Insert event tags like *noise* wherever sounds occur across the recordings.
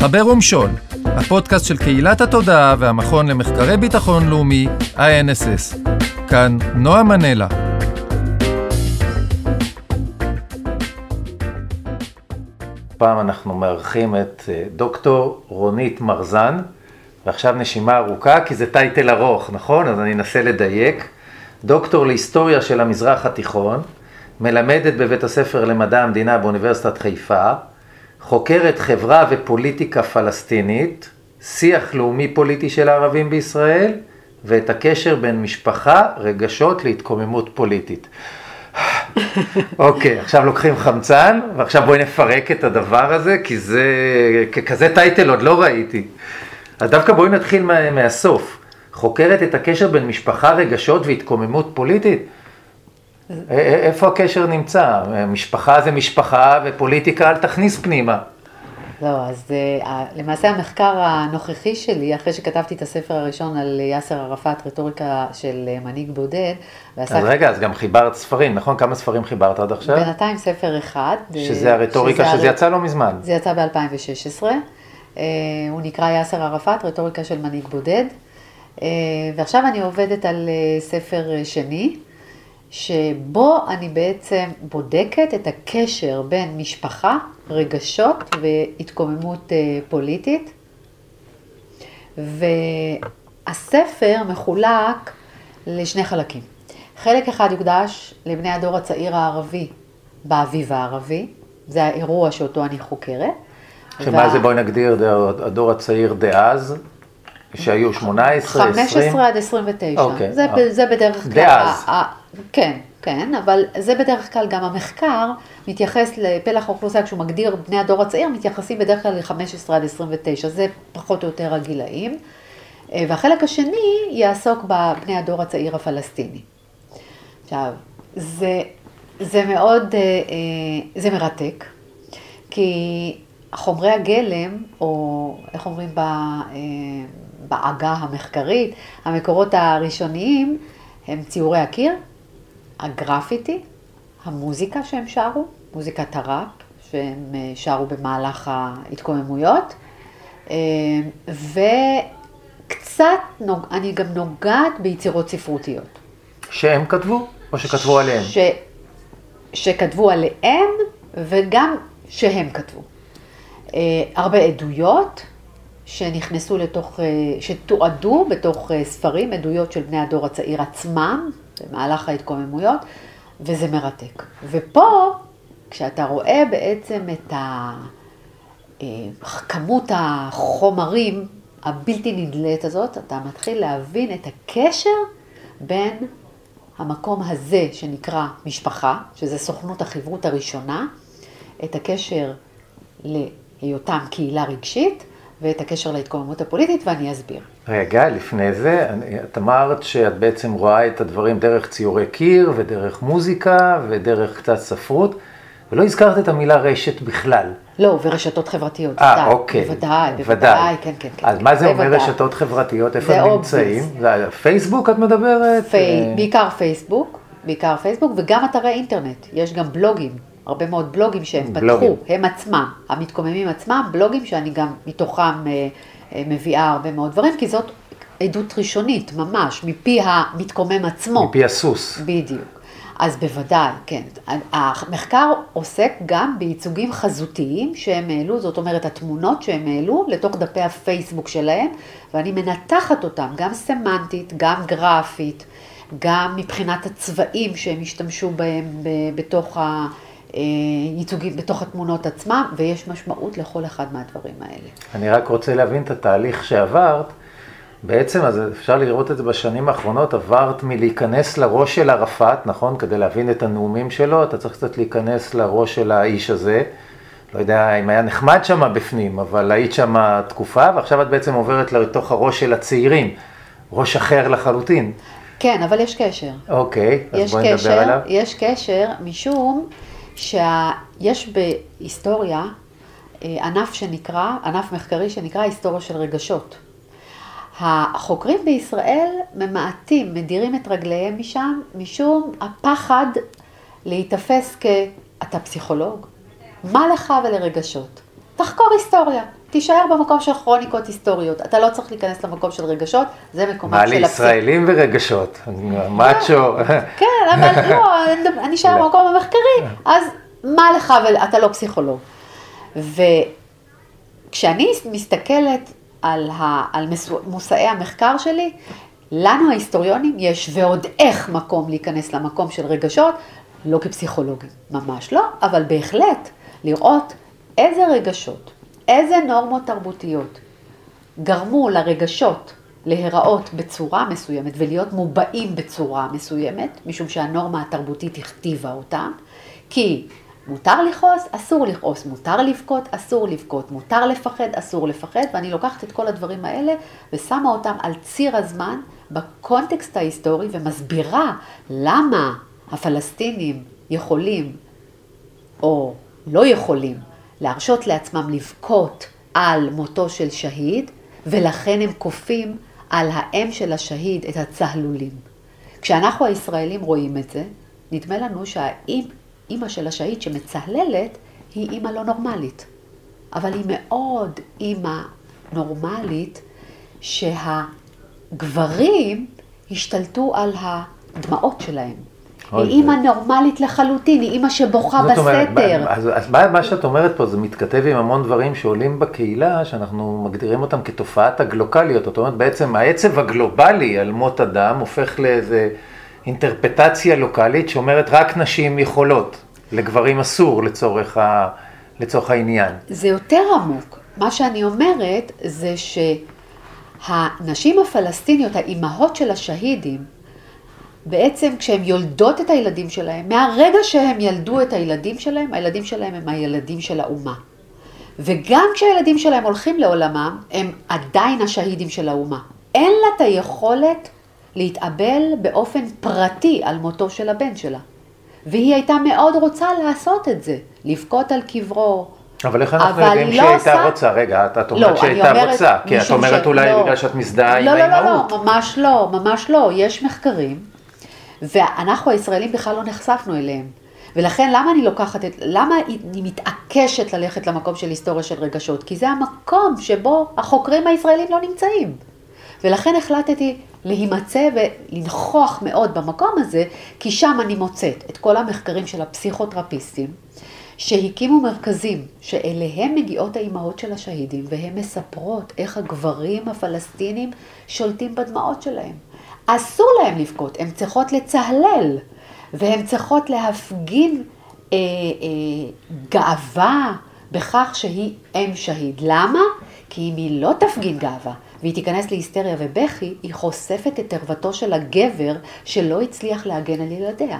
חבר ומשול, הפודקאסט של קהילת התודעה והמכון למחקרי ביטחון לאומי, INSS. כאן נועה מנלה. פעם אנחנו מארחים את אה, דוקטור רונית מרזן, ועכשיו נשימה ארוכה, כי זה טייטל ארוך, נכון? אז אני אנסה לדייק. דוקטור להיסטוריה של המזרח התיכון, מלמדת בבית הספר למדע המדינה באוניברסיטת חיפה, חוקרת חברה ופוליטיקה פלסטינית, שיח לאומי פוליטי של הערבים בישראל, ואת הקשר בין משפחה, רגשות להתקוממות פוליטית. *laughs* אוקיי, okay, עכשיו לוקחים חמצן, ועכשיו בואי נפרק את הדבר הזה, כי זה, ככזה טייטל עוד לא ראיתי. אז דווקא בואי נתחיל מה, מהסוף. חוקרת את הקשר בין משפחה, רגשות והתקוממות פוליטית. איפה הקשר נמצא? משפחה זה משפחה ופוליטיקה אל תכניס פנימה. לא, אז אה, למעשה המחקר הנוכחי שלי, אחרי שכתבתי את הספר הראשון על יאסר ערפאת, רטוריקה של אה, מנהיג בודד, ועסק... אז רגע, אז גם חיברת ספרים, נכון? כמה ספרים חיברת עד עכשיו? בינתיים ספר אחד. שזה הרטוריקה, שזה, שזה הר... יצא לא מזמן. זה יצא ב-2016. הוא נקרא יאסר ערפאת, רטוריקה של מנהיג בודד. ועכשיו אני עובדת על ספר שני. שבו אני בעצם בודקת את הקשר בין משפחה, רגשות והתקוממות אה, פוליטית. והספר מחולק לשני חלקים. חלק אחד יוקדש לבני הדור הצעיר הערבי באביב הערבי, זה האירוע שאותו אני חוקרת. שמה וה... זה בואי נגדיר הדור הצעיר דאז? שהיו 18, 20? 15 עד 29. אוקיי. זה, אה. זה בדרך כלל... דאז. כן, כן, אבל זה בדרך כלל גם המחקר מתייחס לפלח האוכלוסייה, כשהוא מגדיר בני הדור הצעיר, מתייחסים בדרך כלל ל-15 עד 29, זה פחות או יותר הגילאים. אה, והחלק השני יעסוק בבני הדור הצעיר הפלסטיני. עכשיו, זה, זה מאוד, אה, זה מרתק, כי חומרי הגלם, או איך אומרים בעגה המחקרית, המקורות הראשוניים הם ציורי הקיר, הגרפיטי, המוזיקה שהם שרו, מוזיקת הראפ שהם אה, שרו במהלך ההתקוממויות, אה, וקצת, נוג... אני גם נוגעת ביצירות ספרותיות. שהם כתבו, או שכתבו עליהם? ש... שכתבו עליהם, וגם שהם כתבו. אה, הרבה עדויות שנכנסו לתוך, שתועדו בתוך ספרים, עדויות של בני הדור הצעיר עצמם, במהלך ההתקוממויות, וזה מרתק. ופה, כשאתה רואה בעצם את ה... אה, כמות החומרים הבלתי נדלית הזאת, אתה מתחיל להבין את הקשר בין המקום הזה שנקרא משפחה, שזה סוכנות החברות הראשונה, את הקשר להיותם קהילה רגשית, ואת הקשר להתקוממות הפוליטית, ואני אסביר. רגע, לפני זה, את אמרת שאת בעצם רואה את הדברים דרך ציורי קיר, ודרך מוזיקה, ודרך קצת ספרות, ולא הזכרת את המילה רשת בכלל. לא, ורשתות חברתיות, אה, אוקיי. בוודאי, בוודאי, כן, כן, כן. אז מה זה אומר רשתות חברתיות? איפה הם נמצאים? פייסבוק את מדברת? בעיקר פייסבוק, בעיקר פייסבוק, וגם אתרי אינטרנט. יש גם בלוגים. הרבה מאוד בלוגים שהם בלוגים. פתחו, הם עצמם, המתקוממים עצמם, בלוגים שאני גם מתוכם אה, אה, מביאה הרבה מאוד דברים, כי זאת עדות ראשונית, ממש, מפי המתקומם עצמו. מפי הסוס. בדיוק. אז בוודאי, כן. המחקר עוסק גם בייצוגים חזותיים שהם העלו, זאת אומרת התמונות שהם העלו לתוך דפי הפייסבוק שלהם, ואני מנתחת אותם, גם סמנטית, גם גרפית, גם מבחינת הצבעים שהם השתמשו בהם בתוך ה... אה, ייצוגים בתוך התמונות עצמם, ויש משמעות לכל אחד מהדברים האלה. אני רק רוצה להבין את התהליך שעברת. בעצם, אז אפשר לראות את זה בשנים האחרונות, עברת מלהיכנס לראש של ערפאת, נכון? כדי להבין את הנאומים שלו, אתה צריך קצת להיכנס לראש של האיש הזה. לא יודע אם היה נחמד שם בפנים, אבל היית שם תקופה, ועכשיו את בעצם עוברת לתוך הראש של הצעירים, ראש אחר לחלוטין. כן, אבל יש קשר. אוקיי, אז בואי נדבר עליו. יש קשר, משום שיש בהיסטוריה אה, ענף שנקרא, ענף מחקרי שנקרא היסטוריה של רגשות. החוקרים בישראל ממעטים, מדירים את רגליהם משם, משום הפחד להיתפס כ... אתה פסיכולוג? מה לך ולרגשות? תחקור היסטוריה. תישאר במקום של כרוניקות היסטוריות. אתה לא צריך להיכנס למקום של רגשות, זה מקומם מה של לי ישראלים ורגשות? מאצ'ו. כן, אבל *laughs* לא, אני- נשאר לא. במקום המחקרי, אז מה לך ואתה לא פסיכולוג. וכשאני מסתכלת על, ה, על מושאי המחקר שלי, לנו ההיסטוריונים יש ועוד איך מקום להיכנס למקום של רגשות, לא כפסיכולוגים, ממש לא, אבל בהחלט לראות איזה רגשות, איזה נורמות תרבותיות גרמו לרגשות להיראות בצורה מסוימת ולהיות מובעים בצורה מסוימת, משום שהנורמה התרבותית הכתיבה אותם, כי מותר לכעוס, אסור לכעוס, מותר לבכות, אסור לבכות, מותר לפחד, אסור לפחד, ואני לוקחת את כל הדברים האלה ושמה אותם על ציר הזמן בקונטקסט ההיסטורי ומסבירה למה הפלסטינים יכולים או לא יכולים להרשות לעצמם לבכות על מותו של שהיד, ולכן הם כופים על האם של השהיד את הצהלולים. כשאנחנו הישראלים רואים את זה, נדמה לנו שהאימא של השהיד שמצהללת היא אימא לא נורמלית. אבל היא מאוד אימא נורמלית שהגברים השתלטו על הדמעות שלהם. היא אימא נורמלית לחלוטין, היא אימא שבוכה בסתר. אז, אז מה, מה שאת אומרת פה זה מתכתב עם המון דברים שעולים בקהילה, שאנחנו מגדירים אותם כתופעת הגלוקליות. זאת אומרת, בעצם העצב הגלובלי על מות אדם הופך לאיזה אינטרפטציה לוקאלית שאומרת רק נשים יכולות, לגברים אסור לצורך, ה, לצורך העניין. זה יותר עמוק. מה שאני אומרת זה שהנשים הפלסטיניות, האימהות של השהידים, בעצם כשהן יולדות את הילדים שלהם, מהרגע שהם ילדו את הילדים שלהם, הילדים שלהם הם הילדים של האומה. וגם כשהילדים שלהם הולכים לעולמם, הם עדיין השהידים של האומה. אין לה את היכולת להתאבל באופן פרטי על מותו של הבן שלה. והיא הייתה מאוד רוצה לעשות את זה, לבכות על קברו. אבל איך אנחנו אבל יודעים היא שהיא לא הייתה עושה- רוצה? רגע, את, את לא, אומרת שהיא הייתה אומרת, רוצה, כי את אומרת ש- אולי לא. בגלל שאת מזדהה עם לא, לא, האימהות. לא, לא, ממש לא, ממש לא. יש מחקרים, ואנחנו הישראלים בכלל לא נחשפנו אליהם. ולכן למה אני לוקחת את, למה אני מתעקשת ללכת למקום של היסטוריה של רגשות? כי זה המקום שבו החוקרים הישראלים לא נמצאים. ולכן החלטתי להימצא ולנכוח מאוד במקום הזה, כי שם אני מוצאת את כל המחקרים של הפסיכותרפיסטים, שהקימו מרכזים שאליהם מגיעות האימהות של השהידים, והן מספרות איך הגברים הפלסטינים שולטים בדמעות שלהם. אסור להם לבכות, הן צריכות לצהלל, והן צריכות להפגין אה, אה, גאווה בכך שהיא אם שהיד. למה? כי אם היא לא תפגין גאווה והיא תיכנס להיסטריה ובכי, היא חושפת את ערוותו של הגבר שלא הצליח להגן על ילדיה.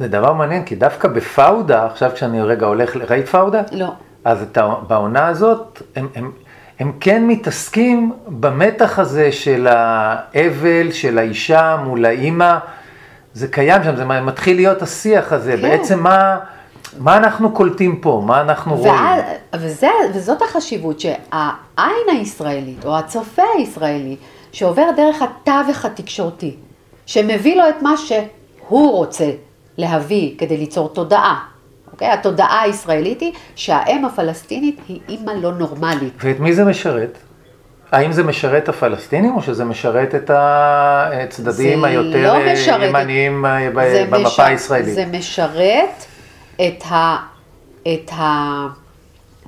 זה דבר מעניין, כי דווקא בפאודה, עכשיו כשאני רגע הולך, ראית פאודה? לא. אז את ה- בעונה הזאת, הם, הם, הם כן מתעסקים במתח הזה של האבל, של האישה מול האימא. זה קיים שם, זה מתחיל להיות השיח הזה. כן. בעצם מה, מה אנחנו קולטים פה? מה אנחנו רואים? ואז, וזה, וזאת החשיבות שהעין הישראלית, או הצופה הישראלי, שעובר דרך התווך התקשורתי, שמביא לו את מה שהוא רוצה להביא כדי ליצור תודעה. אוקיי? התודעה הישראלית היא שהאם הפלסטינית היא אימא לא נורמלית. ואת מי זה משרת? האם זה משרת הפלסטינים, או שזה משרת את הצדדים היותר לא אה, משרת ימניים אה, במפה מש- הישראלית? זה משרת את, ה, את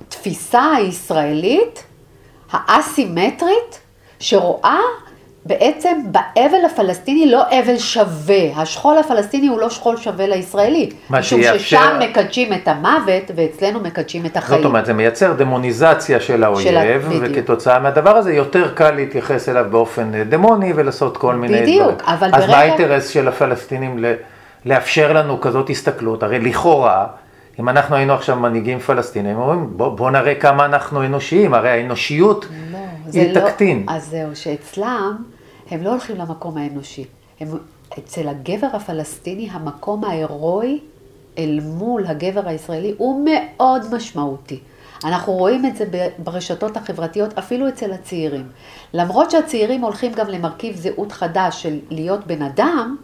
התפיסה הישראלית האסימטרית, שרואה בעצם באבל הפלסטיני לא אבל שווה. השכול הפלסטיני הוא לא שכול שווה לישראלי. מה משום שיאפשר- ששם מקדשים את המוות ואצלנו מקדשים את החיים. זאת אומרת, זה מייצר דמוניזציה של האויב, בדיוק. וכתוצאה מהדבר הזה יותר קל להתייחס אליו באופן אה, דמוני ולעשות כל מיני בדיוק, דברים. אבל אז מה ברגע- האינטרס של הפלסטינים ל- לאפשר לנו כזאת הסתכלות? הרי לכאורה, אם אנחנו היינו עכשיו מנהיגים פלסטינים, הם אומרים, בוא, בוא נראה כמה אנחנו אנושיים, הרי האנושיות לא, היא זה תקטין. לא, אז זהו, שאצלם הם לא הולכים למקום האנושי. הם, אצל הגבר הפלסטיני המקום ההירואי אל מול הגבר הישראלי הוא מאוד משמעותי. אנחנו רואים את זה ברשתות החברתיות, אפילו אצל הצעירים. למרות שהצעירים הולכים גם למרכיב זהות חדש של להיות בן אדם,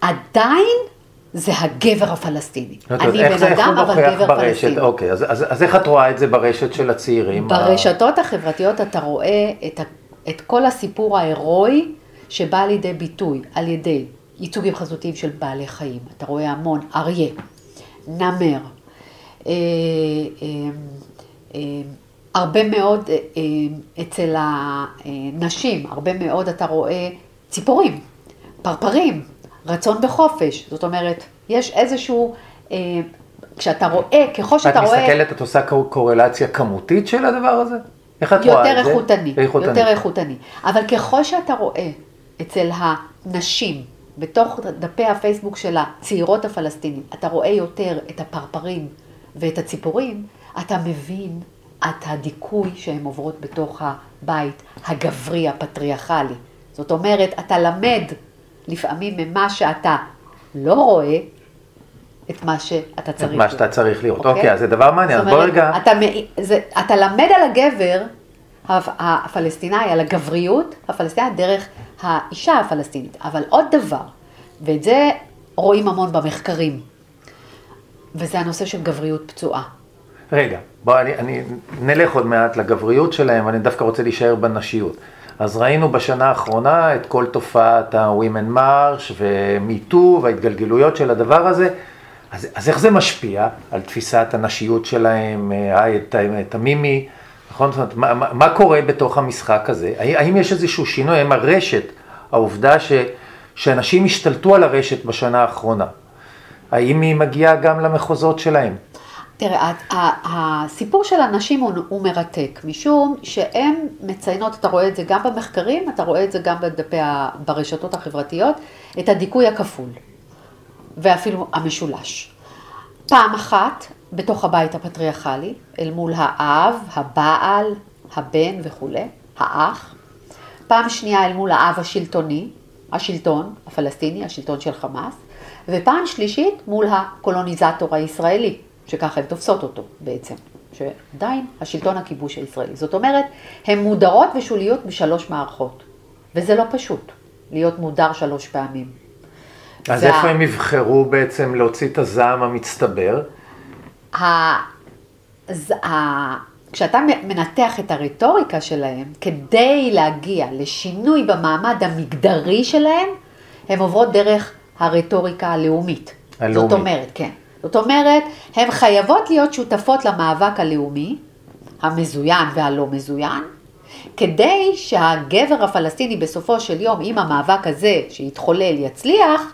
עדיין זה הגבר הפלסטיני. אני בן אדם, אבל גבר ברשת? פלסטיני. אוקיי, אז, אז, אז איך את רואה את זה ברשת של הצעירים? ברשתות החברתיות אתה רואה את, את כל הסיפור ההירואי שבא לידי ביטוי על ידי ייצוגים חזותיים של בעלי חיים. אתה רואה המון אריה, נמר, אה, אה, אה, הרבה מאוד אצל הנשים, הרבה מאוד אתה רואה ציפורים, פרפרים, רצון בחופש. זאת אומרת, יש איזשהו, כשאתה רואה, ככל את שאתה רואה... מסתכלת, את עושה קור- קורלציה כמותית של הדבר הזה? איך את רואה את יותר זה? איכותני, איכותני. יותר איכותני. אבל ככל שאתה רואה אצל הנשים, בתוך דפי הפייסבוק של הצעירות הפלסטינית, אתה רואה יותר את הפרפרים ואת הציפורים, אתה מבין את הדיכוי שהן עוברות בתוך הבית הגברי, הפטריארכלי. זאת אומרת, אתה למד לפעמים ממה שאתה לא רואה, את מה שאתה צריך. את מה שאתה צריך לראות. אוקיי? אוקיי, אז זה דבר מעניין. אז בוא רגע... אתה, זה, אתה למד על הגבר הפ- הפלסטיני, על הגבריות הפלסטינית דרך האישה הפלסטינית. אבל עוד דבר, ואת זה רואים המון במחקרים, וזה הנושא של גבריות פצועה. רגע, בוא, אני, אני נלך עוד מעט לגבריות שלהם, אני דווקא רוצה להישאר בנשיות. אז ראינו בשנה האחרונה את כל תופעת ה-Women March ו-MeToo וההתגלגלויות של הדבר הזה. אז, אז איך זה משפיע על תפיסת הנשיות שלהם, אה, את, את המימי, נכון? זאת אומרת, מה, מה, קורה בתוך המשחק הזה? האם יש איזשהו שינוי? האם הרשת, העובדה ש, שאנשים השתלטו על הרשת בשנה האחרונה, האם היא מגיעה גם למחוזות שלהם? תראה, הסיפור של הנשים הוא, הוא מרתק, משום שהן מציינות, אתה רואה את זה גם במחקרים, אתה רואה את זה גם בדפי, ברשתות החברתיות, את הדיכוי הכפול, ואפילו המשולש. פעם אחת, בתוך הבית הפטריארכלי, אל מול האב, הבעל, הבן וכולי, האח. פעם שנייה אל מול האב השלטוני, השלטון הפלסטיני, השלטון של חמאס, ופעם שלישית מול הקולוניזטור הישראלי, שככה הן תופסות אותו בעצם, שעדיין השלטון הכיבוש הישראלי. זאת אומרת, הן מודרות בשוליות בשלוש מערכות, וזה לא פשוט, להיות מודר שלוש פעמים. אז איפה הם יבחרו בעצם להוציא את הזעם המצטבר? ה- ז- ה- כשאתה מנתח את הרטוריקה שלהם, כדי להגיע לשינוי במעמד המגדרי שלהם, הן עוברות דרך הרטוריקה הלאומית. הלאומית. זאת אומרת, כן. זאת אומרת, הן חייבות להיות שותפות למאבק הלאומי, המזוין והלא מזוין, כדי שהגבר הפלסטיני בסופו של יום, אם המאבק הזה שיתחולל יצליח,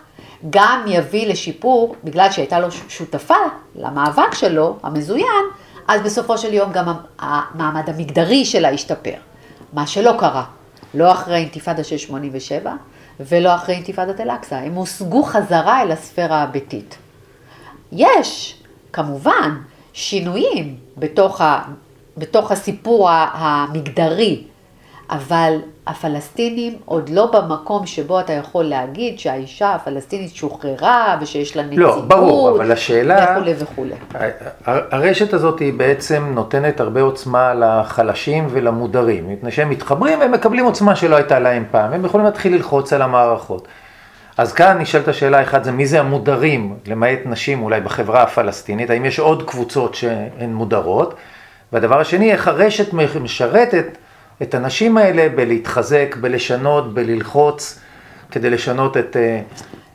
גם יביא לשיפור, בגלל שהייתה לו שותפה למאבק שלו, המזוין, אז בסופו של יום גם המעמד המגדרי שלה ישתפר. מה שלא קרה, לא אחרי אינתיפאדה של 87 ולא אחרי אינתיפאדת אל-אקצא, הם הושגו חזרה אל הספירה הביתית. יש, כמובן, שינויים בתוך, ה, בתוך הסיפור המגדרי, אבל הפלסטינים עוד לא במקום שבו אתה יכול להגיד שהאישה הפלסטינית שוחררה ושיש לה נציגות. לא, ברור, אבל השאלה- וכולי וכולי. הרשת הזאת היא בעצם נותנת הרבה עוצמה לחלשים ולמודרים, מפני שהם מתחברים והם מקבלים עוצמה שלא הייתה להם פעם, הם יכולים להתחיל ללחוץ על המערכות. אז כאן נשאלת השאלה, אחד זה מי זה המודרים, למעט נשים אולי בחברה הפלסטינית, האם יש עוד קבוצות שהן מודרות, והדבר השני, איך הרשת משרתת את הנשים האלה בלהתחזק, בלשנות, בללחוץ, כדי לשנות את, אה,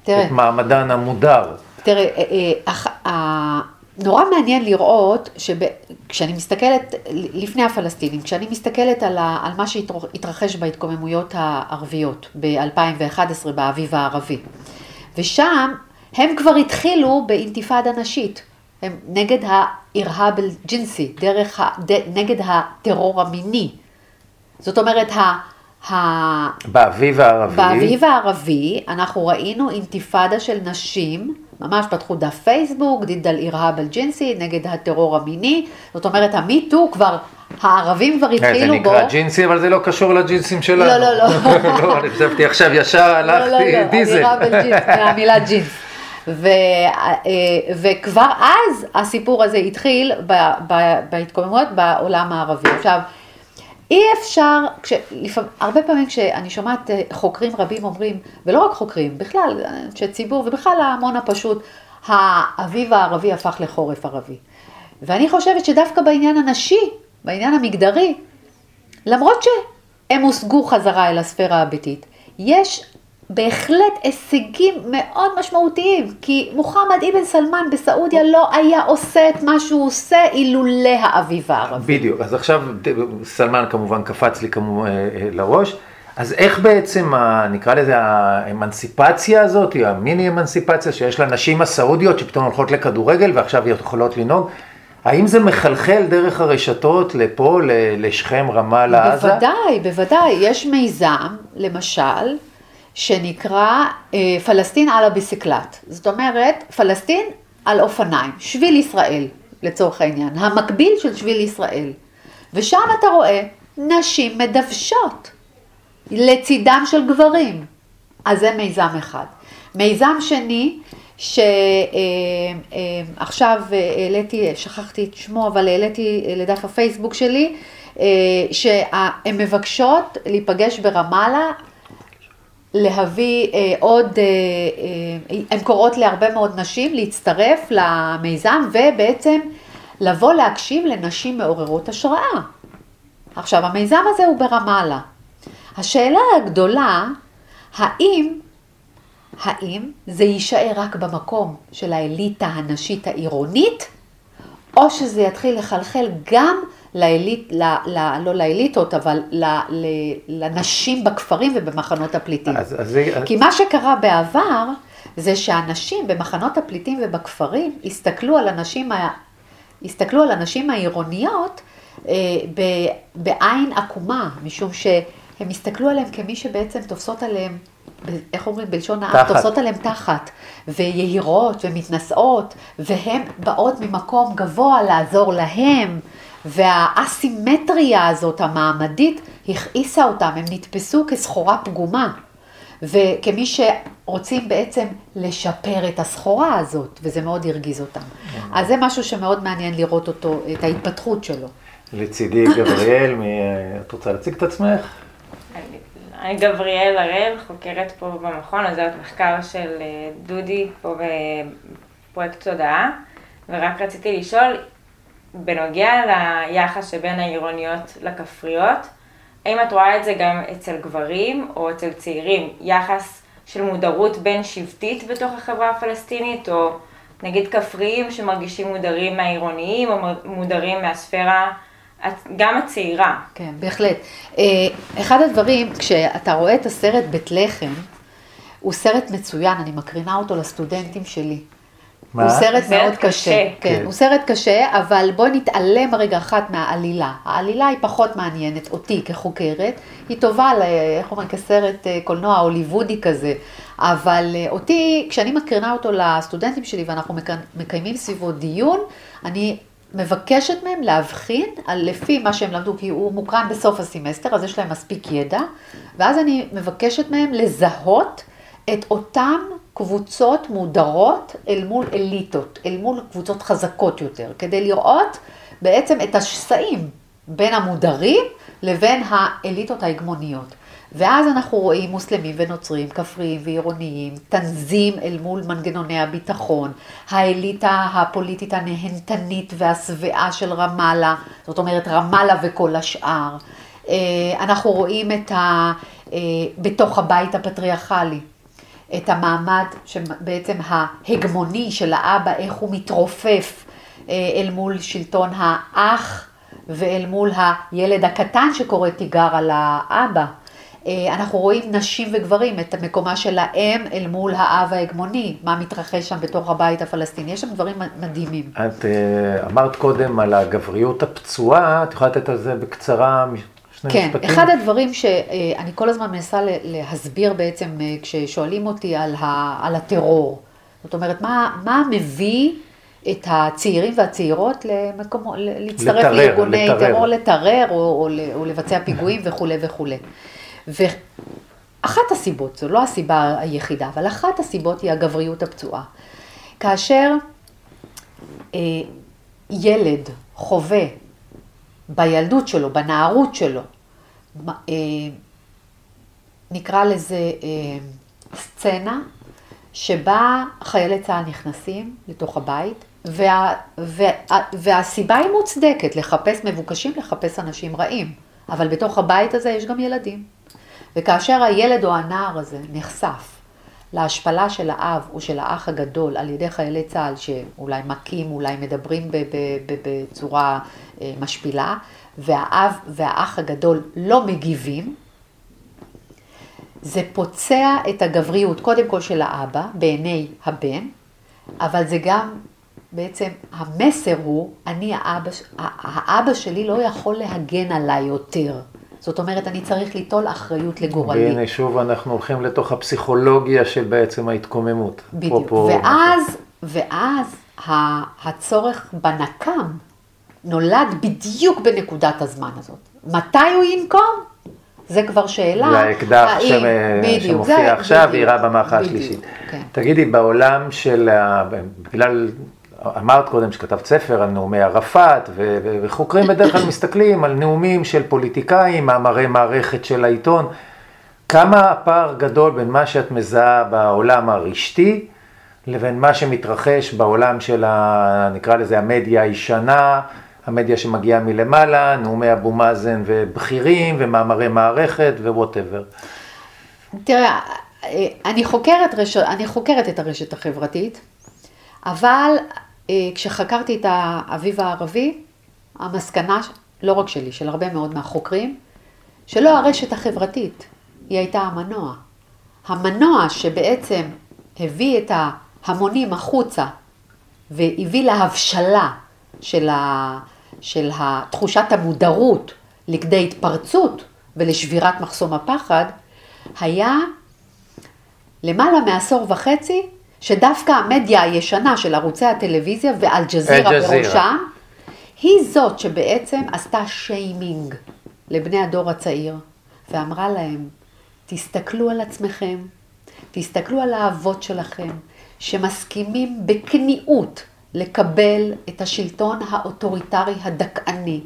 תראה. את מעמדן המודר. תראה, אה, אה, אח- ה- נורא מעניין לראות שכשאני מסתכלת, לפני הפלסטינים, כשאני מסתכלת על, ה, על מה שהתרחש בהתקוממויות הערביות ב-2011 באביב הערבי, ושם הם כבר התחילו באינתיפאדה נשית, הם נגד האירהאב אל-ג'ינסי, דרך, ה, ד, נגד הטרור המיני. זאת אומרת, ה... ה באביב הערבי. באביב הערבי אנחנו ראינו אינתיפאדה של נשים, ממש פתחו דף פייסבוק, דיד אל אירהאב אל ג'ינסי, נגד הטרור המיני, זאת אומרת המיטו כבר, הערבים כבר זה התחילו בו. נקרא ג'ינסי, אבל זה לא קשור לג'ינסים שלנו. לא, לא, לא. *laughs* לא, אני חשבתי עכשיו ישר הלכתי לא, לא, דיזל. אירהאב אל ג'ינס, *laughs* מהמילה ג'ינס. ו, אה, וכבר אז הסיפור הזה התחיל ב- ב- בהתקוממות בעולם הערבי. עכשיו, אי אפשר, כשלפעמים, הרבה פעמים כשאני שומעת אה, חוקרים רבים אומרים, ולא רק חוקרים, בכלל, אנשי ציבור ובכלל ההמון הפשוט, האביב הערבי הפך לחורף ערבי. ואני חושבת שדווקא בעניין הנשי, בעניין המגדרי, למרות שהם הושגו חזרה אל הספירה הביתית, יש בהחלט הישגים מאוד משמעותיים, כי מוחמד אבן סלמן בסעודיה לא היה עושה את מה שהוא עושה אילולא האביב הערבי. בדיוק, אז עכשיו סלמן כמובן קפץ לי כמובן אה, אה, לראש. אז איך בעצם, ה, נקרא לזה האמנסיפציה הזאת, המיני אמנסיפציה שיש לנשים הסעודיות שפתאום הולכות לכדורגל ועכשיו יכולות לנהוג, האם זה מחלחל דרך הרשתות לפה, לשכם, רמאללה, עזה? בוודאי, בוודאי. יש מיזם, למשל, שנקרא אה, פלסטין על הביסיקלט. זאת אומרת, פלסטין על אופניים, שביל ישראל, לצורך העניין, המקביל של שביל ישראל. ושם אתה רואה נשים מדוושות לצידם של גברים. אז זה מיזם אחד. מיזם שני, שעכשיו אה, אה, העליתי, שכחתי את שמו, אבל העליתי לדף הפייסבוק שלי, שהן מבקשות להיפגש ברמאללה להביא אה, עוד, אה, אה, הן קוראות להרבה מאוד נשים להצטרף למיזם ובעצם לבוא להקשיב לנשים מעוררות השראה. עכשיו, המיזם הזה הוא ברמאללה. השאלה הגדולה, האם, האם זה יישאר רק במקום של האליטה הנשית העירונית, או שזה יתחיל לחלחל גם לאליט, ל, ל, לא לאליטות, אבל ל, ל, לנשים בכפרים ובמחנות הפליטים. אז, אז כי מה שקרה בעבר, זה שאנשים במחנות הפליטים ובכפרים הסתכלו על הנשים, הסתכלו על הנשים העירוניות אה, ב, בעין עקומה, משום שהם הסתכלו עליהם כמי שבעצם תופסות עליהם איך אומרים בלשון העם, תופסות עליהם תחת, ויהירות ומתנשאות, והן באות ממקום גבוה לעזור להם, והאסימטריה הזאת המעמדית הכעיסה אותם, הם נתפסו כסחורה פגומה. וכמי שרוצים בעצם לשפר את הסחורה הזאת, וזה מאוד הרגיז אותם. אז זה משהו שמאוד מעניין לראות אותו, את ההתפתחות שלו. לצידי גבריאל, את רוצה להציג את עצמך? אני גבריאל הראל, חוקרת פה במכון, עוזרת מחקר של אה, דודי פה בפרויקט תודעה, ורק רציתי לשאול, בנוגע ליחס שבין העירוניות לכפריות, האם את רואה את זה גם אצל גברים או אצל צעירים, יחס של מודרות בין שבטית בתוך החברה הפלסטינית, או נגיד כפריים שמרגישים מודרים מהעירוניים או מודרים מהספירה גם הצעירה. כן, בהחלט. אה, אחד הדברים, כשאתה רואה את הסרט בית לחם, הוא סרט מצוין, אני מקרינה אותו לסטודנטים שלי. מה? הוא סרט מאוד קשה. קשה. כן, כן, הוא סרט קשה, אבל בואי נתעלם רגע אחת מהעלילה. העלילה היא פחות מעניינת אותי כחוקרת, היא טובה, איך אומרים, כסרט אה, קולנוע הוליוודי כזה, אבל אה, אותי, כשאני מקרינה אותו לסטודנטים שלי ואנחנו מקיימים סביבו דיון, אני מבקשת מהם להבחין על לפי מה שהם למדו, כי הוא מוקרן בסוף הסמסטר, אז יש להם מספיק ידע, ואז אני מבקשת מהם לזהות את אותן קבוצות מודרות אל מול אליטות, אל מול קבוצות חזקות יותר, כדי לראות בעצם את השסעים בין המודרים לבין האליטות ההגמוניות. ואז אנחנו רואים מוסלמים ונוצרים, כפריים ועירוניים, תנזים אל מול מנגנוני הביטחון, האליטה הפוליטית הנהנתנית והשבעה של רמאללה, זאת אומרת רמאללה וכל השאר. אה, אנחנו רואים את ה... אה, בתוך הבית הפטריארכלי, את המעמד שבעצם ההגמוני של האבא, איך הוא מתרופף אה, אל מול שלטון האח ואל מול הילד הקטן שקורא תיגר על האבא. אה, אנחנו רואים נשים וגברים, את מקומה של האם אל מול האב ההגמוני, מה מתרחש שם בתוך הבית הפלסטיני, יש שם דברים מדהימים. את אה, אמרת קודם על הגבריות הפצועה, את יכולה לתת על זה בקצרה שני כן, משפטים? אחד הדברים שאני כל הזמן מנסה להסביר בעצם אה, כששואלים אותי על, ה, על הטרור, זאת אומרת, מה, מה מביא את הצעירים והצעירות למקום, להצטרף לתרר, לארגוני לתרר. טרור, לטרר או, או, או לבצע פיגועים וכולי וכולי. ואחת הסיבות, זו לא הסיבה היחידה, אבל אחת הסיבות היא הגבריות הפצועה. כאשר אה, ילד חווה בילדות שלו, בנערות שלו, אה, נקרא לזה אה, סצנה, שבה חיילי צה"ל נכנסים לתוך הבית, וה, וה, והסיבה היא מוצדקת, לחפש מבוקשים, לחפש אנשים רעים. אבל בתוך הבית הזה יש גם ילדים. וכאשר הילד או הנער הזה נחשף להשפלה של האב או של האח הגדול על ידי חיילי צה"ל שאולי מכים, אולי מדברים בצורה משפילה, והאב והאח הגדול לא מגיבים, זה פוצע את הגבריות, קודם כל של האבא, בעיני הבן, אבל זה גם בעצם, המסר הוא, אני האבא, האבא שלי לא יכול להגן עליי יותר. זאת אומרת, אני צריך ליטול אחריות לגורלי. והנה שוב אנחנו הולכים לתוך הפסיכולוגיה של בעצם ההתקוממות. בדיוק, ואז, ואז הצורך בנקם נולד בדיוק בנקודת הזמן הזאת. מתי הוא ינקום? זה כבר שאלה. זה האקדח האם, בדיוק, שמופיע זה, עכשיו, יירה במערכה השלישית. כן. תגידי, בעולם של, בגלל אמרת קודם שכתבת ספר על נאומי ערפאת, וחוקרים בדרך כלל מסתכלים על נאומים של פוליטיקאים, מאמרי מערכת של העיתון. כמה הפער גדול בין מה שאת מזהה בעולם הרשתי, לבין מה שמתרחש בעולם של, ה, נקרא לזה, המדיה הישנה, המדיה שמגיעה מלמעלה, נאומי אבו מאזן ובכירים, ומאמרי מערכת וווטאבר. תראה, אני חוקרת, רש... אני חוקרת את הרשת החברתית, אבל אה, כשחקרתי את האביב הערבי, המסקנה, לא רק שלי, של הרבה מאוד מהחוקרים, שלא הרשת החברתית, היא הייתה המנוע. המנוע שבעצם הביא את ההמונים החוצה והביא להבשלה של, ה, של תחושת המודרות לכדי התפרצות ולשבירת מחסום הפחד, היה למעלה מעשור וחצי שדווקא המדיה הישנה של ערוצי הטלוויזיה ואל-ג'זירה בראשם, היא זאת שבעצם עשתה שיימינג לבני הדור הצעיר, ואמרה להם, תסתכלו על עצמכם, תסתכלו על האבות שלכם, שמסכימים בכניעות לקבל את השלטון האוטוריטרי הדכאני,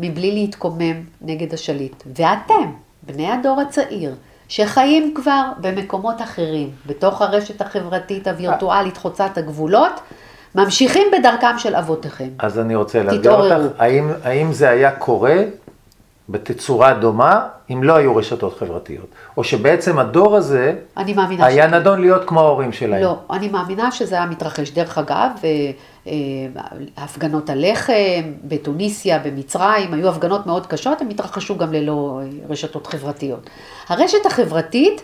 מבלי להתקומם נגד השליט. ואתם, בני הדור הצעיר, שחיים כבר במקומות אחרים, בתוך הרשת החברתית הווירטואלית חוצת הגבולות, ממשיכים בדרכם של אבותיכם. אז אני רוצה לאתגר אותך, האם, האם זה היה קורה בתצורה דומה אם לא היו רשתות חברתיות? או שבעצם הדור הזה היה ש... נדון להיות כמו ההורים שלהם? לא, אני מאמינה שזה היה מתרחש. דרך אגב, אה, אה, הפגנות הלחם בתוניסיה, במצרים, היו הפגנות מאוד קשות, הם התרחשו גם ללא אה, רשתות חברתיות. הרשת החברתית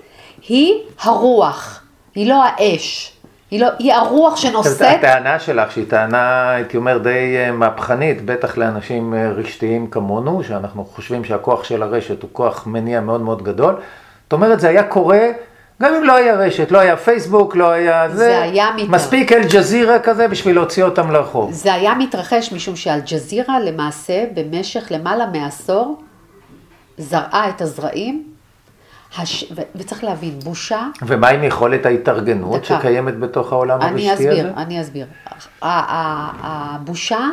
היא הרוח, היא לא האש. היא, לא, היא הרוח שנושאת... הטענה שלך, שהיא טענה, הייתי אומר, די אה, מהפכנית, בטח לאנשים רשתיים כמונו, שאנחנו חושבים שהכוח של הרשת הוא כוח מניע מאוד מאוד גדול. זאת אומרת, זה היה קורה גם אם לא היה רשת, לא היה פייסבוק, לא היה זה, זה היה מתרחש. מספיק אל-ג'זירה כזה בשביל להוציא אותם לרחוב. זה היה מתרחש משום שאל-ג'זירה למעשה במשך למעלה מעשור זרעה את הזרעים, הש... ו... וצריך להבין, בושה... ומה עם יכולת ההתארגנות דקה. שקיימת בתוך העולם הרשתי הזה? אני אסביר, אני אסביר. הבושה,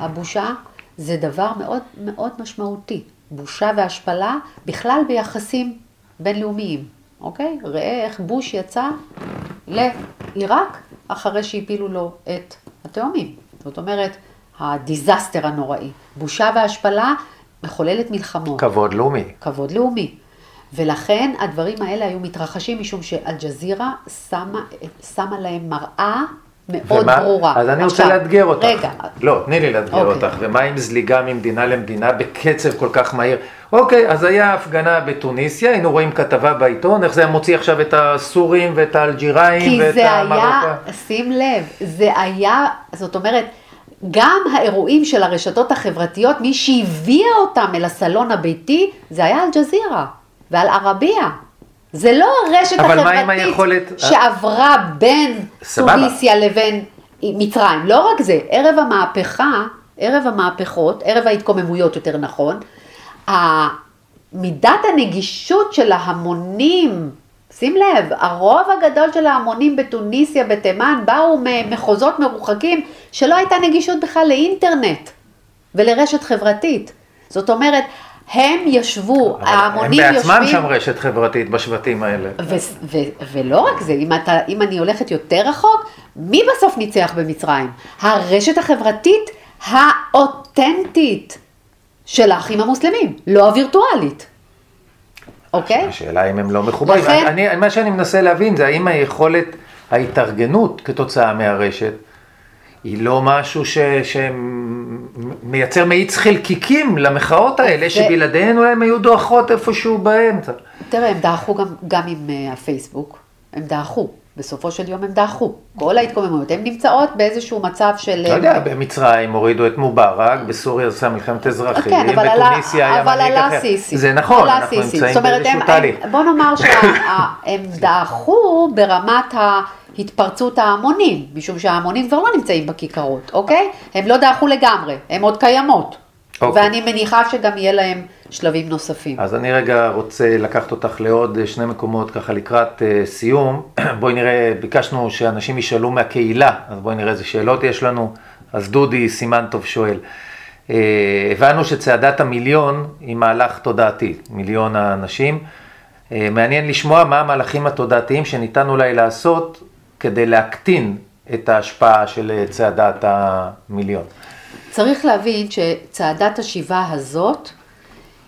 הבושה זה דבר מאוד מאוד משמעותי. בושה והשפלה בכלל ביחסים בינלאומיים. אוקיי? ראה איך בוש יצא לעיראק אחרי שהפילו לו את התאומים. זאת אומרת, הדיזסטר הנוראי. בושה והשפלה מחוללת מלחמות. כבוד לאומי. כבוד לאומי. ולכן הדברים האלה היו מתרחשים משום שאלג'זירה שמה, שמה להם מראה מאוד ומה? ברורה. אז אני עכשיו, רוצה לאתגר אותך. רגע. לא, תני לי לאתגר אוקיי. אותך. ומה עם זליגה ממדינה למדינה בקצב כל כך מהיר? אוקיי, אז היה הפגנה בתוניסיה, היינו רואים כתבה בעיתון, איך זה היה מוציא עכשיו את הסורים ואת האלג'יראים ואת המרוקה? כי זה היה, שים לב, זה היה, זאת אומרת, גם האירועים של הרשתות החברתיות, מי שהביאה אותם אל הסלון הביתי, זה היה אל-ג'זירה ועל ערבייה. זה לא הרשת החברתית היכולת... שעברה בין טוניסיה לבין מצרים. לא רק זה, ערב המהפכה, ערב המהפכות, ערב ההתקוממויות יותר נכון, מידת הנגישות של ההמונים, שים לב, הרוב הגדול של ההמונים בתוניסיה, בתימן, באו ממחוזות מרוחקים שלא הייתה נגישות בכלל לאינטרנט ולרשת חברתית. זאת אומרת, הם ישבו, ההמונים הם בעצמם יושבים... שם רשת חברתית בשבטים האלה. ו- ו- ולא רק זה, אם, אתה, אם אני הולכת יותר רחוק, מי בסוף ניצח במצרים? הרשת החברתית האותנטית של האחים המוסלמים, לא הווירטואלית. אוקיי? השאלה אם הם לא מחוברים. לכן- אני, מה שאני מנסה להבין זה האם היכולת ההתארגנות כתוצאה מהרשת היא לא משהו ש, שמייצר מאיץ חלקיקים למחאות האלה, זה- שבלעדיהן אולי הם היו דועכות איפשהו באמצע. תראה, הם דעכו גם, גם עם uh, הפייסבוק, הם דעכו. בסופו של יום הם דעכו. כל ההתקוממויות, הן נמצאות באיזשהו מצב של... אתה יודע, במצרים הורידו את מובארק, בסוריה עושה מלחמת אזרחים, כן, אבל עלה, בתוניסיה היה אבל מנהיג עלה אחר. סיסי. זה נכון, עלה אנחנו. נמצאים באיזשהו תהליך. בוא נאמר שהם *laughs* דעכו ברמת ההתפרצות ההמונים, משום שההמונים כבר לא נמצאים בכיכרות, אוקיי? הם לא דעכו לגמרי, הם עוד קיימות. אוקיי. ואני מניחה שגם יהיה להם שלבים נוספים. אז אני רגע רוצה לקחת אותך לעוד שני מקומות ככה לקראת אה, סיום. *clears throat* בואי נראה, ביקשנו שאנשים ישאלו מהקהילה, אז בואי נראה איזה שאלות יש לנו. אז דודי סימן טוב שואל. אה, הבנו שצעדת המיליון היא מהלך תודעתי, מיליון האנשים. אה, מעניין לשמוע מה המהלכים התודעתיים שניתן אולי לעשות כדי להקטין את ההשפעה של אה, צעדת המיליון. צריך להבין שצעדת השיבה הזאת,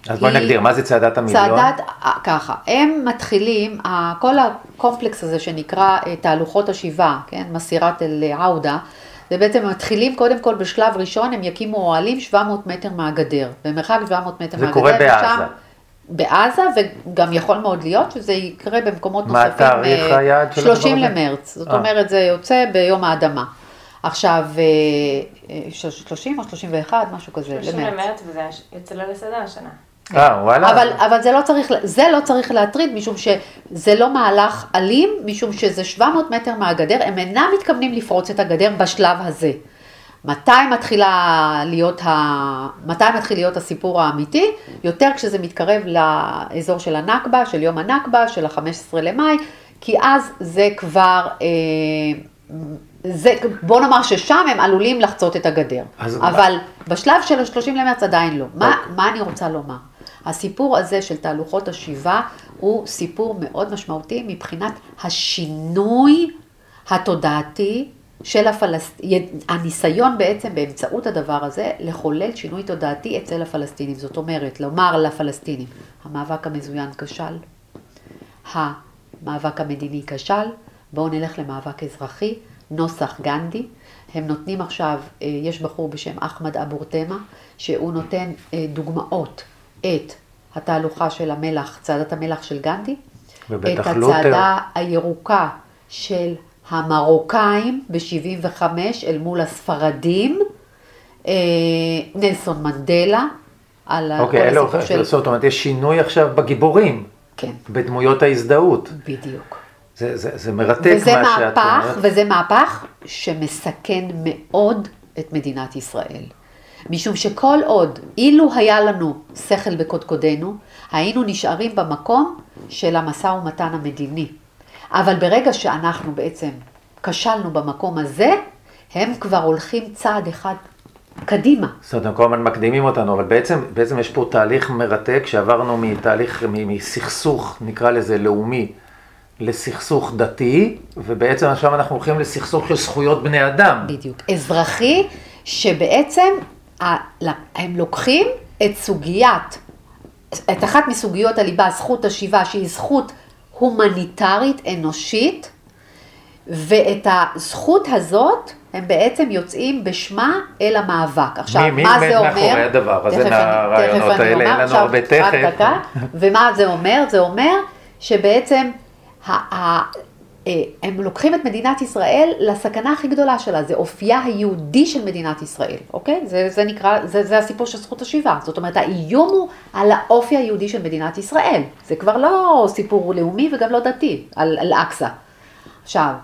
אז בואי נגדיר, מה זה צעדת המיליון? צעדת, אה, ככה, הם מתחילים, כל הקומפלקס הזה שנקרא אה, תהלוכות השיבה, כן, מסירת אל עאודה, ובעצם הם מתחילים קודם כל בשלב ראשון, הם יקימו אוהלים 700 מטר מהגדר, במרחק 700 מטר זה מהגדר. קורה בעזה. בעזה, וגם יכול מאוד להיות שזה יקרה במקומות מה נוספים. התאריך אה, היעד של 30 הדבר הזה? למרץ, זאת אה. אומרת זה יוצא ביום האדמה. עכשיו, אה, אה, 30 או 31, משהו כזה, 30 למרץ. למרץ וזה יוצא ליל הסדר השנה. אה, וואלה. אבל, אבל זה, לא צריך, זה לא צריך להטריד, משום שזה לא מהלך אלים, משום שזה 700 מטר מהגדר, הם אינם מתכוונים לפרוץ את הגדר בשלב הזה. מתי, מתחילה להיות ה... מתי מתחיל להיות הסיפור האמיתי? יותר כשזה מתקרב לאזור של הנכבה, של יום הנכבה, של ה-15 למאי, כי אז זה כבר, אה, זה, בוא נאמר ששם הם עלולים לחצות את הגדר. אבל בשלב של ה-30 למרץ עדיין לא. מה, אוקיי. מה אני רוצה לומר? הסיפור הזה של תהלוכות השיבה הוא סיפור מאוד משמעותי מבחינת השינוי התודעתי של הפלסטינים, הניסיון בעצם באמצעות הדבר הזה לחולל שינוי תודעתי אצל הפלסטינים. זאת אומרת, לומר לפלסטינים, המאבק המזוין כשל, המאבק המדיני כשל, בואו נלך למאבק אזרחי, נוסח גנדי. הם נותנים עכשיו, אה, יש בחור בשם אחמד אבו רתמה, שהוא נותן אה, דוגמאות את התהלוכה של המלח, צעדת המלח של גנדי, את. הצעדה הירוקה של המרוקאים ב-75 אל מול הספרדים, אה, נלסון מנדלה, על ה- אוקיי, כל הסיפור של... זאת אומרת, יש שינוי עכשיו בגיבורים, כן, בדמויות ההזדהות. בדיוק. זה, זה, זה מרתק וזה מה שאת מהפך, אומרת. וזה מהפך שמסכן מאוד את מדינת ישראל. משום שכל עוד, אילו היה לנו שכל בקודקודנו, היינו נשארים במקום של המשא ומתן המדיני. אבל ברגע שאנחנו בעצם כשלנו במקום הזה, הם כבר הולכים צעד אחד קדימה. זאת אומרת, הם כל הזמן מקדימים אותנו, אבל בעצם, בעצם יש פה תהליך מרתק שעברנו מתהליך, מסכסוך, נקרא לזה לאומי, לסכסוך דתי, ובעצם עכשיו אנחנו הולכים לסכסוך של זכויות בני אדם. בדיוק. אזרחי, שבעצם הם לוקחים את סוגיית, את אחת מסוגיות הליבה, זכות השיבה, שהיא זכות הומניטרית, אנושית, ואת הזכות הזאת, הם בעצם יוצאים בשמה אל המאבק. עכשיו, מי- מי מה זה אומר? מאחורי הדבר הזה, מהרעיונות האלה? אין לנו הרבה תכף. ומה זה אומר? זה אומר שבעצם הם לוקחים את מדינת ישראל לסכנה הכי גדולה שלה, זה אופייה היהודי של מדינת ישראל, אוקיי? זה, זה נקרא, זה, זה הסיפור של זכות השיבה. זאת אומרת, האיום הוא על האופי היהודי של מדינת ישראל. זה כבר לא סיפור לאומי וגם לא דתי, על אל-אקצא. עכשיו,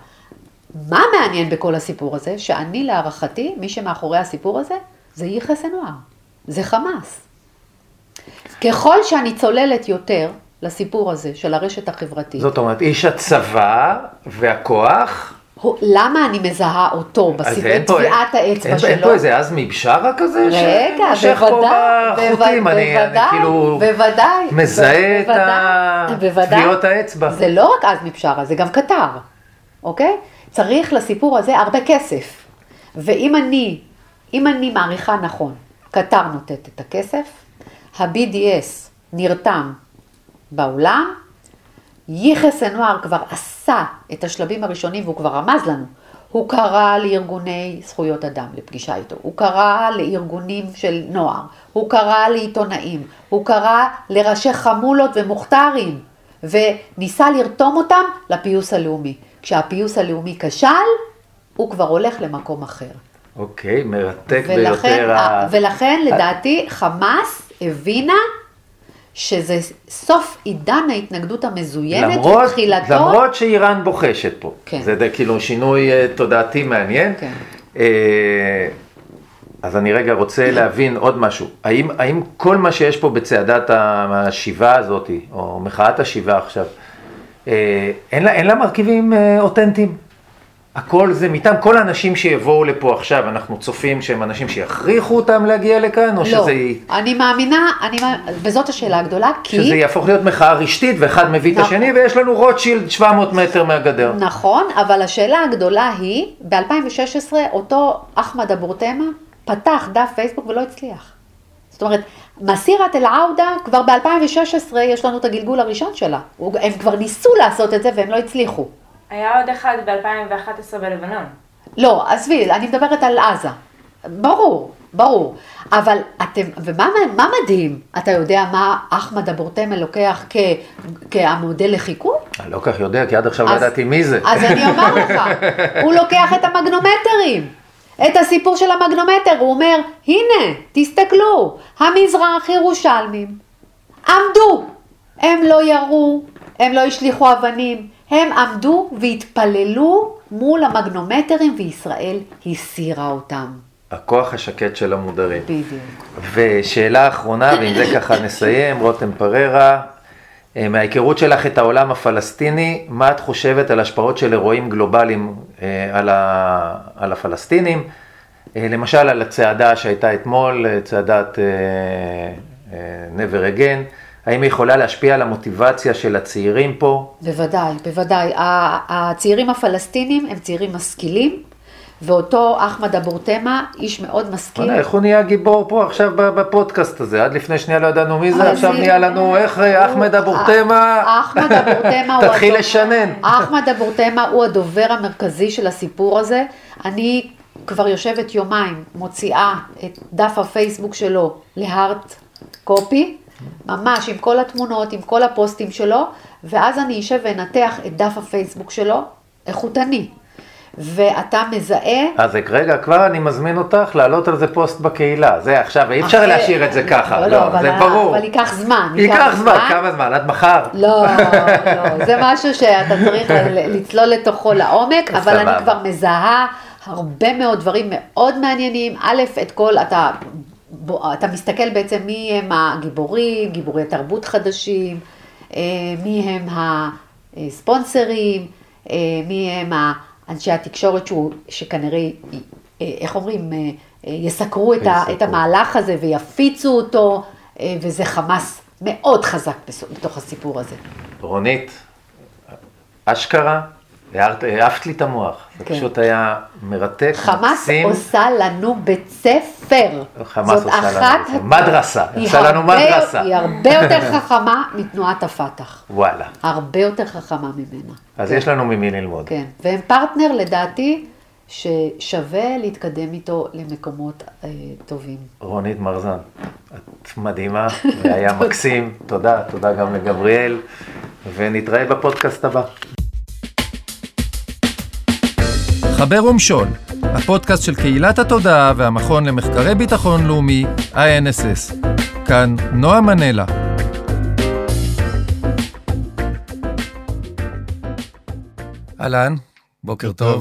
מה מעניין בכל הסיפור הזה? שאני להערכתי, מי שמאחורי הסיפור הזה, זה יחיא סנואר, זה חמאס. ככל שאני צוללת יותר לסיפור הזה של הרשת החברתית, זאת אומרת, איש הצבא והכוח הוא- למה אני מזהה אותו פה- טביעת האצבע אין- שלו? אין פה איזה עזמי בשארה כזה? רגע, פה בוודאי, בחוטים? בוודאי, אני אני בוודאי, כאילו בוודאי, מזהה את בוודאי, בוודאי. טביעות האצבע. זה לא רק עזמי בשארה, זה גם קטר, אוקיי? צריך לסיפור הזה הרבה כסף. ואם אני, אם אני מעריכה נכון, קטר נותנת את הכסף, ה-BDS נרתם בעולם, יחיא סנואר כבר עשה את השלבים הראשונים והוא כבר רמז לנו. הוא קרא לארגוני זכויות אדם לפגישה איתו, הוא קרא לארגונים של נוער, הוא קרא לעיתונאים, הוא קרא לראשי חמולות ומוכתרים, וניסה לרתום אותם לפיוס הלאומי. כשהפיוס הלאומי כשל, הוא כבר הולך למקום אחר. אוקיי, מרתק ולכן, ביותר. ה- ולכן לדעתי חמאס הבינה שזה סוף עידן ההתנגדות המזוינת, למרות, ותחילתו... למרות שאיראן בוחשת פה. כן. זה די, כאילו שינוי אה, תודעתי מעניין. כן. אה, אז אני רגע רוצה להבין עוד משהו. האם, האם כל מה שיש פה בצעדת השיבה הזאת, או מחאת השיבה עכשיו, אה, אין לה, אין לה מרכיבים אותנטיים? הכל זה מטעם כל האנשים שיבואו לפה עכשיו, אנחנו צופים שהם אנשים שיכריחו אותם להגיע לכאן, או לא, שזה, אני מאמינה, אני, וזאת השאלה הגדולה, כי... שזה יהפוך להיות מחאה רשתית ואחד מביא את נכון. השני ויש לנו רוטשילד 700 מטר מהגדר. נכון, אבל השאלה הגדולה היא, ב-2016 אותו אחמד אבו תמה פתח דף פייסבוק ולא הצליח. זאת אומרת, מסירת אל-עאודה, כבר ב-2016 יש לנו את הגלגול הראשון שלה. הם כבר ניסו לעשות את זה והם לא הצליחו. היה עוד אחד ב-2011 בלבנון. לא, עזבי, אני מדברת על עזה. ברור, ברור. אבל אתם, ומה מה מדהים? אתה יודע מה אחמד אבו תמה לוקח כ, כמודל לחיקוי? אני לא כך יודע, כי עד עכשיו לא אז- ידעתי מי זה. אז אני אומר לך, הוא לוקח את המגנומטרים, את הסיפור של המגנומטר, הוא אומר, הנה, תסתכלו, המזרח ירושלמים עמדו, הם לא ירו, הם לא השליכו אבנים, הם עמדו והתפללו מול המגנומטרים וישראל הסירה אותם. הכוח השקט של המודרים. בדיוק. ושאלה אחרונה, ועם זה ככה נסיים, רותם פררה, אה, מההיכרות שלך את העולם הפלסטיני, מה את חושבת על השפעות של אירועים גלובליים אה, על, ה, על הפלסטינים? אה, למשל על הצעדה שהייתה אתמול, צעדת never again, האם היא יכולה להשפיע על המוטיבציה של הצעירים פה? בוודאי, בוודאי. הצעירים הפלסטינים הם צעירים משכילים, ואותו אחמד אבו תמה, איש מאוד משכיל. איך הוא נהיה גיבור פה עכשיו בפודקאסט הזה? עד לפני שנייה לא ידענו מי זה, אז עכשיו נהיה לנו איך אה, אחמד אבו הוא- *laughs* תמה, *laughs* אחמד אבו תמה הוא... תתחיל לשנן. אחמד אבו תמה הוא הדובר המרכזי של הסיפור הזה. אני כבר יושבת יומיים, מוציאה את דף הפייסבוק שלו להארט קופי, ממש עם כל התמונות, עם כל הפוסטים שלו, ואז אני אשב ואנתח את דף הפייסבוק שלו, איכותני. ואתה מזהה... אז רגע, כבר אני מזמין אותך להעלות על זה פוסט בקהילה. זה עכשיו, אי אפשר להשאיר את זה ככה. לא, לא, אבל זה ברור. אבל ייקח זמן. ייקח זמן, כמה זמן? עד מחר? לא, לא, זה משהו שאתה צריך *laughs* לצלול לתוכו לעומק, אבל. אני כבר מזהה הרבה מאוד דברים מאוד מעניינים. א', את כל, אתה, בוא, אתה מסתכל בעצם מי הם הגיבורים, גיבורי תרבות חדשים, אה, מי הם הספונסרים, אה, מי הם אנשי התקשורת שהוא, שכנראה, אה, איך אומרים, יסקרו את, ה. את המהלך הזה ויפיצו אותו, וזה חמאס מאוד חזק בתוך הסיפור הזה. רונית, אשכרה, העפת לי את המוח. זה כן. פשוט היה מרתק, חמאס מקסים. עושה לנו בית ספר. חמאס עושה לנו בית ספר. מדרסה, עושה לנו מדרסה. היא הרבה יותר חכמה מתנועת הפת"ח. וואלה. הרבה יותר חכמה ממנה. אז כן, יש לנו ממי ללמוד. כן, והם פרטנר לדעתי ששווה להתקדם איתו למקומות אה, טובים. רונית מרזן, את מדהימה, *laughs* והיה מקסים. תודה, תודה גם לגבריאל, ונתראה בפודקאסט הבא. חבר ומשול, הפודקאסט של קהילת התודעה והמכון למחקרי ביטחון לאומי, INSS. כאן נועה מנלה. אהלן, בוקר טוב.